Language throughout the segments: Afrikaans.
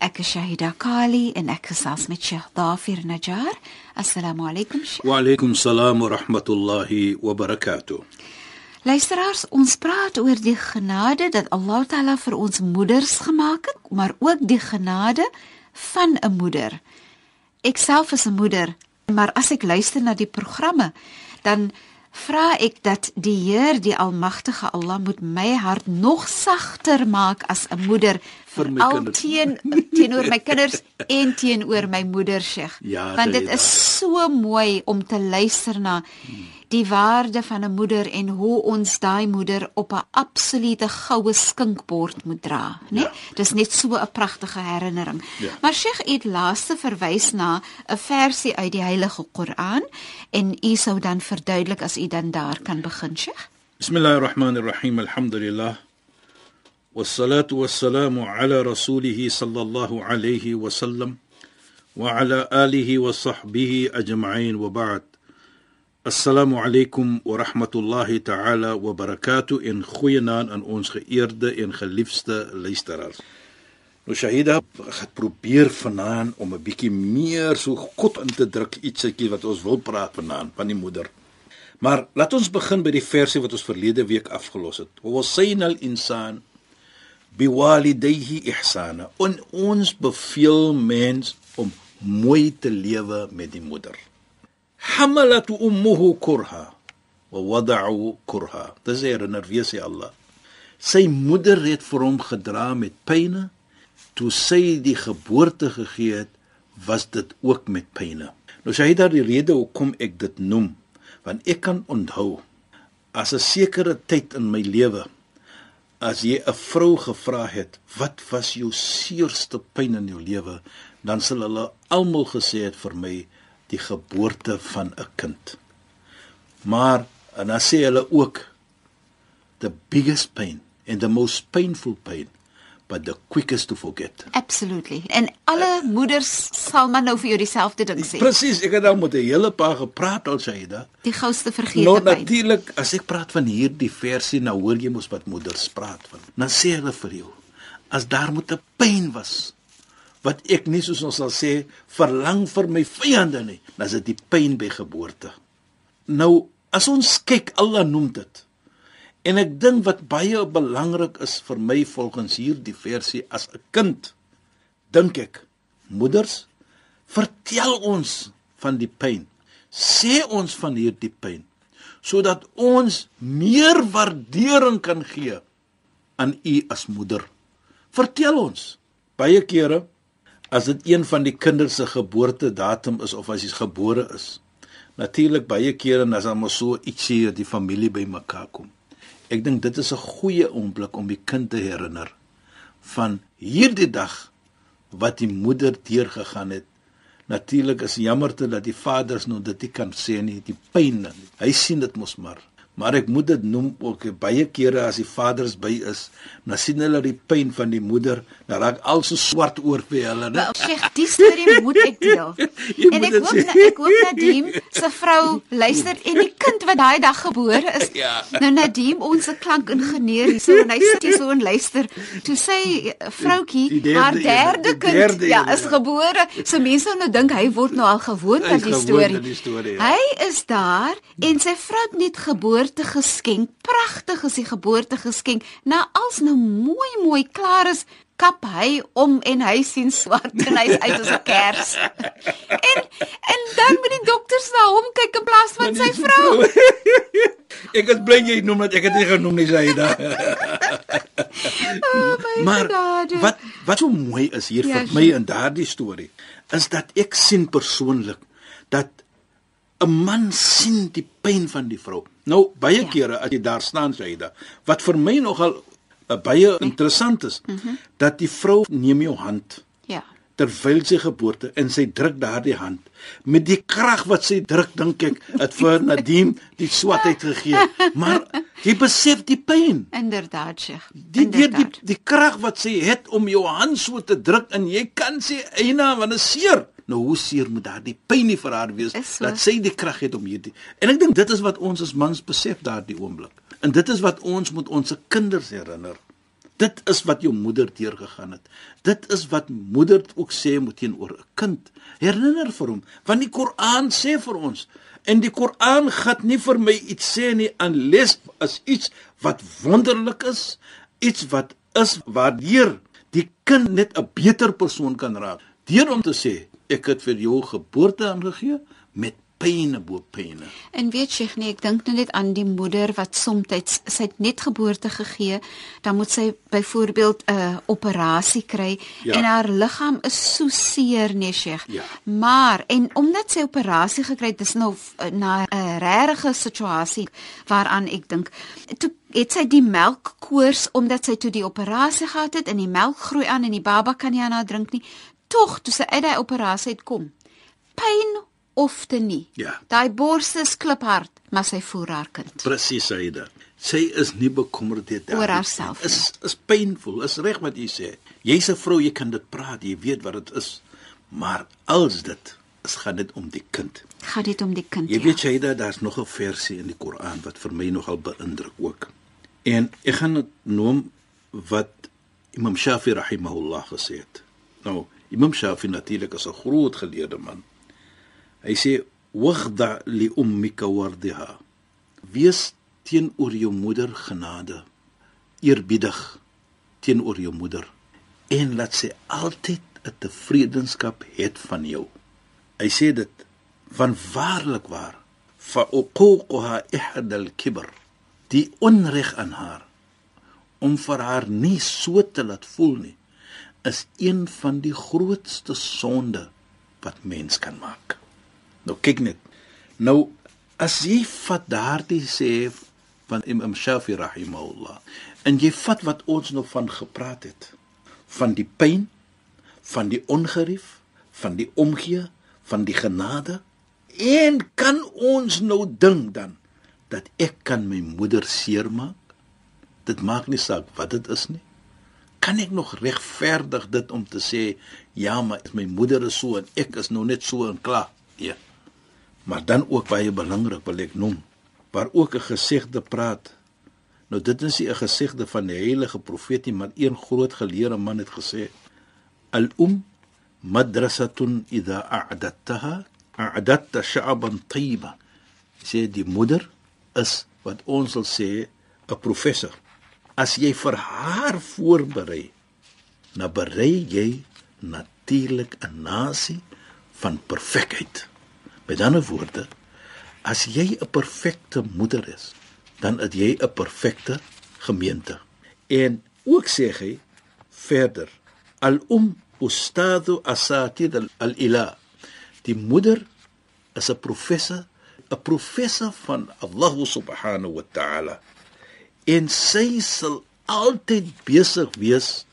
Ek is Shahida Kali en ek gesels met Sheikh Dafir Najjar. Assalamu alaykum Sheikh. Wa alaykum salaam wa rahmatullahi wa barakatuh. Luisteraars, ons praat oor die genade dat Allah Taala vir ons moeders gemaak het, maar ook die genade van 'n moeder. Ek self is 'n moeder, maar as ek luister na die programme, dan vra ek dat die Heer, die Almagtige Allah moet my hart nog sagter maak as 'n moeder Vir my veral kinders. teen teenoor my kinders en teenoor my moeder Sheikh. Ja, Want dit is so mooi om te luister na die waarde van 'n moeder en hoe ons daai moeder op 'n absolute goue skinkbord moet dra, né? Ja. Dis net so 'n pragtige herinnering. Ja. Maar Sheikh het laaste verwys na 'n versie uit die Heilige Koran en u sou dan verduidelik as u dan daar kan begin, Sheikh. Bismillahir Rahmanir Rahim. Alhamdulillah. والصلاة والسلام على رسوله صلى الله عليه وسلم وعلى آله وصحبه أجمعين وبعد Assalamu alaykum wa rahmatullahi ta'ala wa barakatuh en goeienaand aan ons geëerde en geliefde luisteraars. Nou Shahida het probeer vanaand om 'n bietjie meer so God in te druk ietsiekie wat ons wil praat vanaand van die moeder. Maar laat ons begin by die versie wat ons verlede week afgelos het. Wasayna al-insan biwalidayhi ihsana. En ons beveel mens om mooi te lewe met die moeder. Ummuhu kurha wa wada'u kurha. Dis herinner wie sê Allah. Sy moeder het vir hom gedra met pyne. Toe sy die geboorte gegee het, was dit ook met pyne. Nou sy het daar die rede hoekom ek dit noem, want ek kan onthou as 'n sekere tyd in my lewe as jy 'n vrou gevra het, "Wat was jou seerste pyn in jou lewe?" dan sal hulle almal gesê het vir my die geboorte van 'n kind. Maar en dan sê hulle ook the biggest pain and the most painful pain but the quickest to forget. Absolutely. En alle moeders sal maar nou vir jou dieselfde ding sê. Presies, ek het nou met 'n hele paar gepraat al Shaida. Die gouste vergeete Nou pyn. natuurlik, as ek praat van hierdie versie, nou hoor jy mos wat moeders praat van. Dan sê hulle vir jou, as daar moet 'n pyn was wat ek nie soos ons sal sê verlang vir my vyande nie, dan is dit die pyn by geboorte. Nou, as ons kyk, Allah noem dit. En ek dink wat baie belangrik is vir my volgens hierdie versie as 'n kind, dink ek, moeders, vertel ons van die pyn. Sê ons van hierdie pyn sodat ons meer waardering kan gee aan u as moeder. Vertel ons. Baie kere as dit een van die kinders se geboortedatum is of as hy gebore is. Natuurlik baie kere en as dan maar so ietsie dat die familie bymekaar kom. Ek dink dit is 'n goeie oomblik om die kind te herinner van hierdie dag wat die moeder deurgegaan het. Natuurlik is jammerte dat die vaders nou dit nie kan sê nie, die pyn. Hy sien dit mos maar. Maar ek moet dit noem ook baie kere as die vaders by is, dan sien hulle die pyn van die moeder, dan raak al so swart oor vir hulle, né? Wel, Sheikh, die storie moet ek deel. En ek hoop sê. na, ek hoop Nadim se vrou luister en die kind wat daai dag gebore is. Ja. Nou Nadim, ons klankingenieur hier so en hy sit hier so en luister. Toe sy eh, vroutjie, haar derde kind, derde ja, is ja. gebore. So mense sou nou dink hy word nou al gewoond aan die storie. aan die storie, ja. Hy is daar en sy vrou het net geboorte geskenk. Pragtig is die geboorte geskenk. Nou als nou mooi mooi klaar is, kap hy om en hy sien swart en hy's uit as 'n kers. en en dan moet die dokters na hom kyk in plaas van sy vrou. ek is bly jy noem dat ek dit nie genoem nie Saida. Oh, my maar genade. wat wat so mooi is hier Ja, vir my in daardie storie is dat ek sien persoonlik dat 'n man sien die pyn van die vrou. Nou baie Ja. kere as jy daar staan Saida, wat vir my nogal uh, baie interessant is, mm -hmm. dat die vrou neem jou hand Ja. terwyl sy geboorte en sy druk daardie hand met die krag wat sy druk dink ek het vir Nadim die swatheid gegee maar jy besef die pyn Inderdaad, Sheikh. die die die, die krag wat sy het om jou hand so te druk en jy kan sê eina is seer nou hoe seer moet daardie pyn nie vir haar wees so. dat sy die krag het om hierdie en ek dink dit is wat ons as mans besef daardie oomblik en dit is wat ons moet ons kinders herinner Dit is wat jou moeder deurgegaan het. Dit is wat moeder ook sê moet teenoor 'n kind. Herinner vir hom, want die Koran sê vir ons en die Koran gaan nie vir my iets sê nie unless is iets wat wonderlik is, iets wat is waardeur die kind net 'n beter persoon kan raak. Deur om te sê ek het vir jou geboorte aangegee met pyne bo pyne. En weet jy nie, ek dink nou net aan die moeder wat soms sy het net geboorte gegee, dan moet sy byvoorbeeld 'n uh, operasie kry Ja. en haar liggaam is so seer nee Sheikh. Ja. Maar en omdat sy operasie gekry het, dis nou uh, na 'n regte situasie waaraan ek dink toe het sy die melkkoors omdat sy toe die operasie gehad het en die melk groei aan en die baba kan nie aan haar drink nie. Tog toe sy uit daai operasie het kom. Pyn of te nie. Ja. Daai bors is kliphard, maar sy voer haar kind. Presies Saida. Sy is nie bekommerd deur Oor daardie haarself. Is is pynvol. Is reg wat jy sê. Jy's 'n vrou, jy kan dit praat, jy weet wat dit is. Maar als dit is gaan dit om die kind. Gaan dit om die kind. Jy ja. weet Saida, daar's nog 'n versie in die Koran wat vir my nogal beïndruk ook. En ek gaan dit noem wat Imam Shafi rahimahullah gesê het. Nou, Imam Shafi natuurlik is 'n groot geleerde man. Hy sê waghda li ummika wardiha. Wees teenoor jou moeder genade, eerbiedig teenoor jou moeder en laat sy altyd 'n tevredenskap het van jou. Hy sê dit van waarlik waar fa uququha ihda al-kibr die onreg aan haar om vir haar nie so te laat voel nie is een van die grootste sonde wat mens kan maak. Nou kyk net. Nou as jy vat daardie sê van Imam Shafi rahimahullah en jy vat wat ons nog van gepraat het van die pyn, van die ongerief, van die omgee, van die genade en kan ons nou dink dan dat ek kan my moeder seermaak? Dit maak nie saak wat dit is nie. Kan ek nog regverdig dit om te sê ja, maar my moeder is so en ek is nou net so en klaar? Ja. Maar dan ook baie belangrik wil ek noem waar ook 'n gesegde praat. Nou dit is 'n gesegde van die heilige profeet nie, maar een groot geleerde man het gesê: "Al-um madrasatun idha a'dadtaha a'dadta sha'ban tayyiba." Sê die moeder is wat ons sal sê 'n professor. As jy vir haar voorberei, dan berei jy natuurlik 'n nasie van perfekheid. Met ander woorde, as jy 'n perfekte moeder is, dan het jy 'n perfekte gemeente. En ook sê hy verder, al-um ustadu asatid al-ilah. Die moeder is 'n professor, 'n professor van Allah subhanahu wa ta'ala. En sy sal altyd besig wees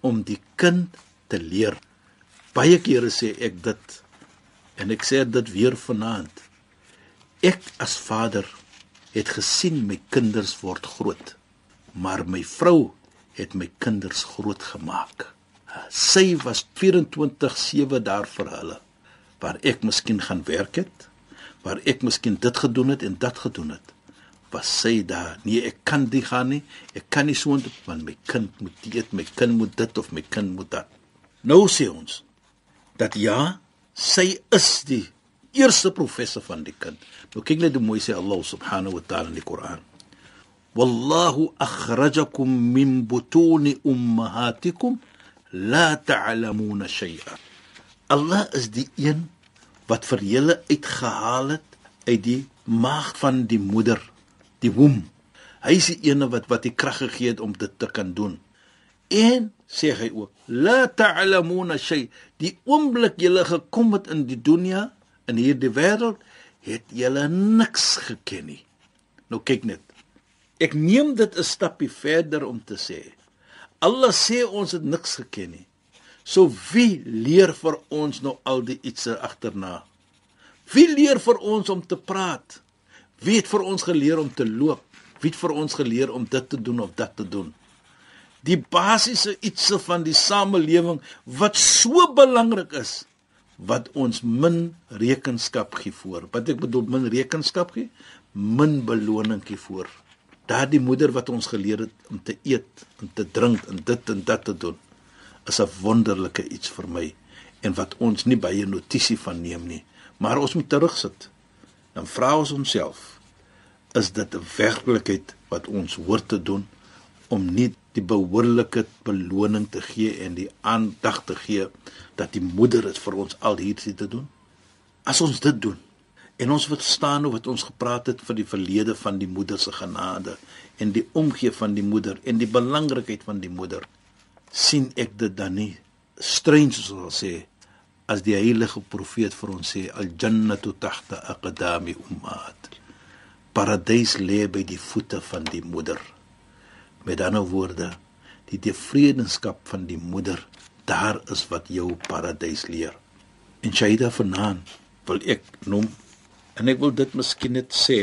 om die kind te leer. Baie kere sê ek dit en ek sê dit weer vanaand. Ek as vader het gesien my kinders word groot, maar my vrou het my kinders groot gemaak. Sy was 24/7 daar vir hulle. Waar ek miskien gaan werk het, waar ek miskien dit gedoen het en dat gedoen het, was sy daar. Nee, ek kan nie gaan nie. Ek kan nie so intoe want my kind moet dit, my kind moet dit of my kind moet dat. Nou sê ons dat ja, sy is die eerste professor van die kind. Nou kyk net hoe mooi sê Allah subhanahu wa ta'ala in die Koran. Wallahu akhrajakum min butuni ummahatikum la ta'lamuna shay'a. Allah is die een wat vir julle uitgehaal het uit die maag van die moeder, die womb. Hy is die een wat wat die krag gegee het om dit te kan doen. En sê hy ook, la ta'lamuna shay, die oomblik julle gekom het in die dunia, in hierdie wêreld, het julle niks geken nie. Nou kyk net. Ek neem dit 'n stapie verder om te sê. Allah sê ons het niks geken nie. So wie leer vir ons nou al die ietsie agterna? Wie leer vir ons om te praat? Wie het vir ons geleer om te loop? Wie het vir ons geleer om dit te doen of dat te doen? Die basiese ietsie van die samelewing wat so belangrik is wat ons min rekenskap gee voor. Wat ek bedoel min rekenskap gee, min beloning gee voor. Daardie moeder wat ons geleer het om te eet, om te drink en dit en dat te doen is 'n wonderlike iets vir my en wat ons nie baie notisie van neem nie. Maar ons moet terugsit. Dan vra ons onsself, is dit 'n werklikheid wat ons hoort te doen om nie die behoorlike beloning te gee en die aandag te gee dat die moeder dit vir ons al hierdie te doen? As ons dit doen en ons verstaan hoe wat ons gepraat het van die verlede van die moeder se genade en die omgee van die moeder en die belangrikheid van die moeder sien ek dit dan nie strange soos sê as die heilige profeet vir ons sê al jannatu tahta aqdami ummat paradys lê by die voete van die moeder. Met ander woorde die tevredenskap van die moeder daar is wat jou paradys leer. En shaida vanaand wil ek noem en ek wil dit miskien net sê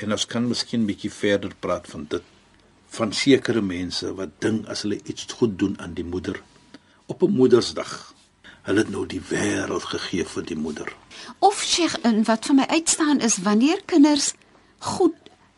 en ons kan miskien bietjie verder praat van dit van sekere mense wat dink as hulle iets goed doen aan die moeder op 'n Moedersdag, hulle het nou die wêreld gegee vir die moeder. Of Sheikh, en wat vir my uitstaan is wanneer kinders goed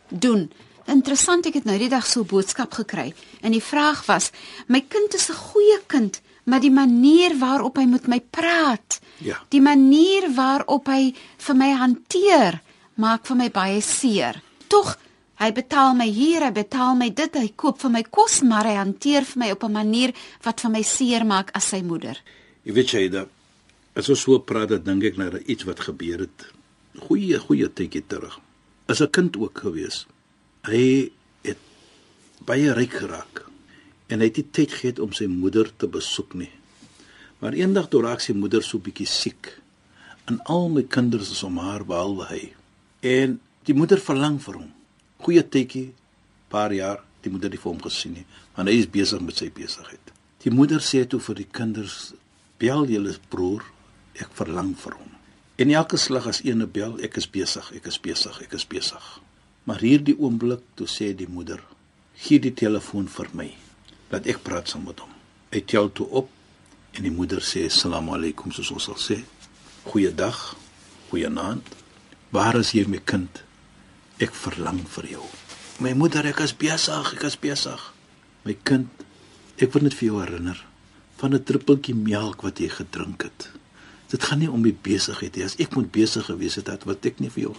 doen. Interessant, ek het nou die dag so 'n boodskap gekry en die vraag was: "My kind is 'n goeie kind, maar die manier waarop hy met my praat, Ja. die manier waarop hy vir my hanteer, maak vir my baie seer." Tog Hy betaal my hier, hy betaal my dit, hy koop vir my kos, maar hy hanteer vir my op 'n manier wat vir my seer maak as sy moeder. Jy weet jy dat as ons so praat, dan dink ek na iets wat gebeur het. Goeie goeie tydjie terug. As 'n kind ook gewees. Hy het baie ryk geraak en hy het nie tyd gehad om sy moeder te besoek nie. Maar eendag toe raak sy moeder so bietjie siek. En al my kinders is om haar behalwe hy. En die moeder verlang vir hom goeie tydjie, paar jaar, die moeder het vir hom gesien nie, want hy is besig met sy besigheid. Die moeder sê toe vir die kinders: "Bel julle broer, ek verlang vir hom." En elke slag as eene bel, ek is besig, ek is besig, ek is besig. Maar hierdie oomblik toe sê die moeder: "Gee die telefoon vir my, laat ek praat saam met hom." Hy tel toe op en die moeder sê: "Assalamu alaykum," soos ons sal sê. "Goeiedag, goeienaand. Waar is jy my kind?" Ek verlang vir jou. My moeder, ek is besig, ek is besig. My kind, ek wil net vir jou herinner van 'n druppeltjie melk wat jy gedrink het. Dit gaan nie om die besigheid nie. As ek moet besig gewees het, het wat ek nie vir jou.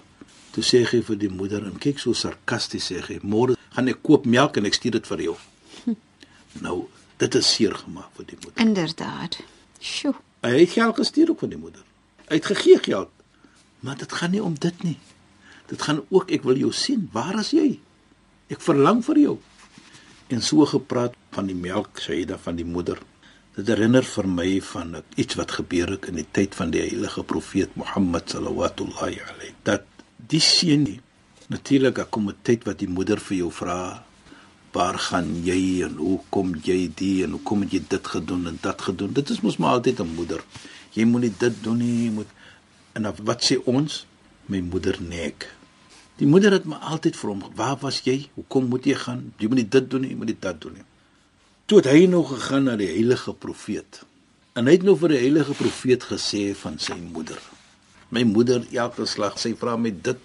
Toe sê hy vir die moeder en kyk so sarkasties sê hy, "Môre gaan ek koop melk en ek stuur dit vir jou." nou, dit is seer gemaak vir die moeder. Inderdaad. Sjoe. Hy het geld gestuur ook van die moeder. Hy het gegee geld. Maar dit gaan nie om dit nie. Dit gaan ook ek wil jou sien. Waar is jy? Ek verlang vir jou. En so gepraat van die melk Saida van die moeder. Dit herinner vir my van iets wat gebeur het in die tyd van die heilige profeet Mohammed sallallahu alayhi. Dat die seun natuurlik daar kom 'n tyd wat die moeder vir jou vra waar gaan jy en hoe kom jy die en hoe kom jy dit gedoen en dat gedoen. Dit is mos maar altyd 'n moeder. Jy moenie dit doen nie, jy moet en wat sê ons? My moeder nek. Die moeder het my altyd vir hom, "Waar was jy? Hoekom moet jy gaan? Jy moenie dit doen nie, jy moenie dit doen nie." Toe het hy nog gegaan na die heilige profeet. En hy het nou vir die heilige profeet gesê van sy moeder. My moeder elke slag, sy vra my dit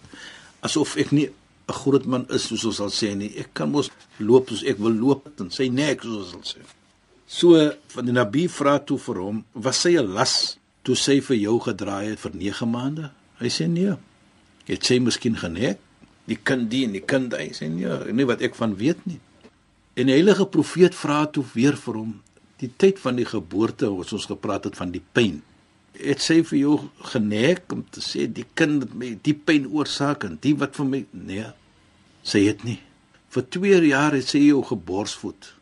asof ek nie 'n groot man is soos ons sal sê nie. Ek kan mos loop soos ek wil loop en sy nek soos ons sal sê. So van die nabi vra toe vir hom, "Was sy 'n las toe sy vir jou gedraai het vir 9 maande?" Hy sê, "Nee." Het sy miskien genek? Die kind die en die kind hy sê, "Nee, nie wat ek van weet nie." En die heilige profeet vra toe weer vir hom, Die tyd van die geboorte, wat ons gepraat het van die pyn. Het sy vir jou genek om te sê die kind het my die pyn oorsaak en die wat vir my nee. Sy het nie. Vir 2 jaar het sy jou geborsvoed.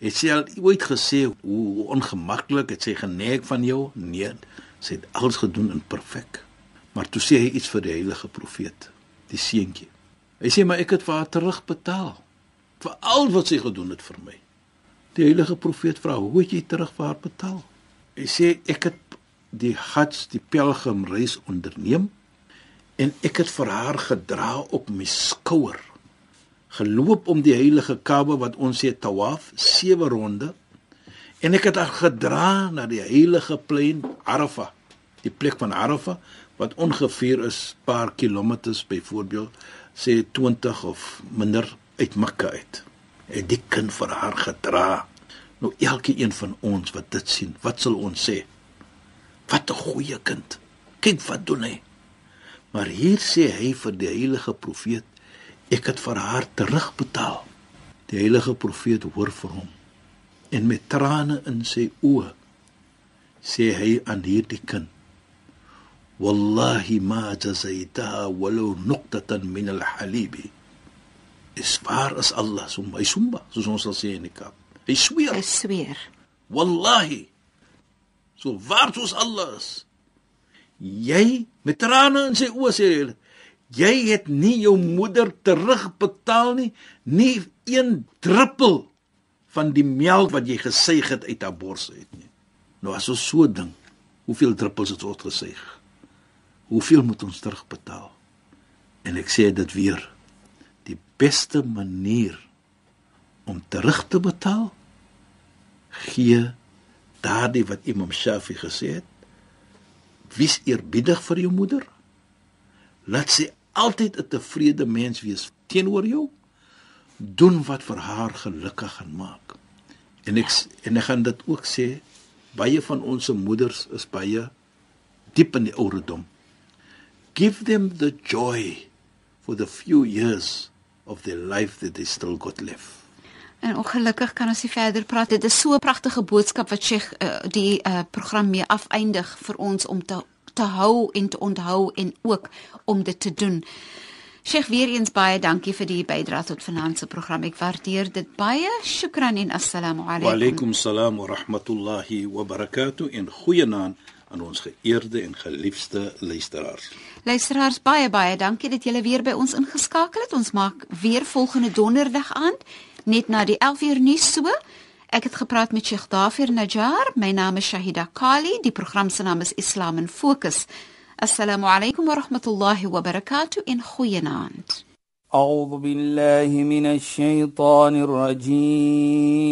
Het sy al ooit gesê hoe ongemaklik het sy genek van jou? Nee. Sy het alles gedoen in perfek. Maar toe sê hy iets vir die heilige profeet, die seentjie. Hy sê maar ek het vir haar terugbetaal vir al wat sy gedoen het vir my. Die heilige profeet vra, "Hoe het jy terug vir haar betaal?" Hy sê, "Ek het die Hajj, die pelgrimreis onderneem en ek het vir haar gedra op my skouer. Geloop om die heilige Kaaba wat ons sê tawaf, sewe ronde en ek het haar gedra na die heilige plein Arafah, die plek van Arafah wat ongeveer is paar kilometers byvoorbeeld sê 20 of minder uit Mekka uit. En die kind vir haar gedra. Nou elke een van ons wat dit sien, wat sal ons sê? Wat 'n goeie kind. Kyk wat doen hy. Maar hier sê hy vir die heilige profeet, ek het vir haar terugbetaal. Die heilige profeet hoor vir hom en met trane in sy oë sê hy aan hierdie kind والله ما جزيتها ولو نقطة من الحليب is waar as Allah so my sumba soos ons sal sê in die Kaap. Hy sweer. Hy sweer. Wallahi. So waar soos Allah is. Jy met trane in sy oë sê hy, jy het nie jou moeder terugbetaal nie, nie een druppel van die melk wat jy gesuig het uit haar bors uit nie. Nou as ons so ding, hoeveel druppels het ons gesuig? Hoeveel moet ons terugbetaal? En ek sê dit weer beste manier om terug te betaal gee daardie wat Imam Shafi gesê het wie's eerbiedig vir jou moeder. Laat sy altyd 'n tevrede mens wees teenoor jou. Doen wat vir haar gelukkig gaan maak. En ek en ek gaan dit ook sê baie van ons moeders is baie diep in die ouderdom. Give them the joy for the few years of their life that they still got left. En ongelukkig kan ons nie verder praat. Dit is so 'n pragtige boodskap wat Sheikh uh, die uh, program mee afeindig vir ons om te te hou en te onthou en ook om dit te doen. Sheikh weer eens baie dankie vir die bydrae tot vanaand se program. Ek waardeer dit baie. Shukran en assalamu alaykum. Wa alaykum salaam wa rahmatullahi wa barakatuh in goeie naam aan ons geëerde en geliefde luisteraars. Luisteraars, baie baie dankie dat julle weer by ons ingeskakel het. Ons maak weer volgende donderdag aan net na die 11uur nuus so. Ek het gepraat met Sheikh Dafir Najjar. My naam is Shahida Kali. Die program se naam is Islam in Fokus. Assalamu alaykum wa rahmatullahi wa barakatuh in goeie naand. أعوذ بالله من الشيطان الرجيم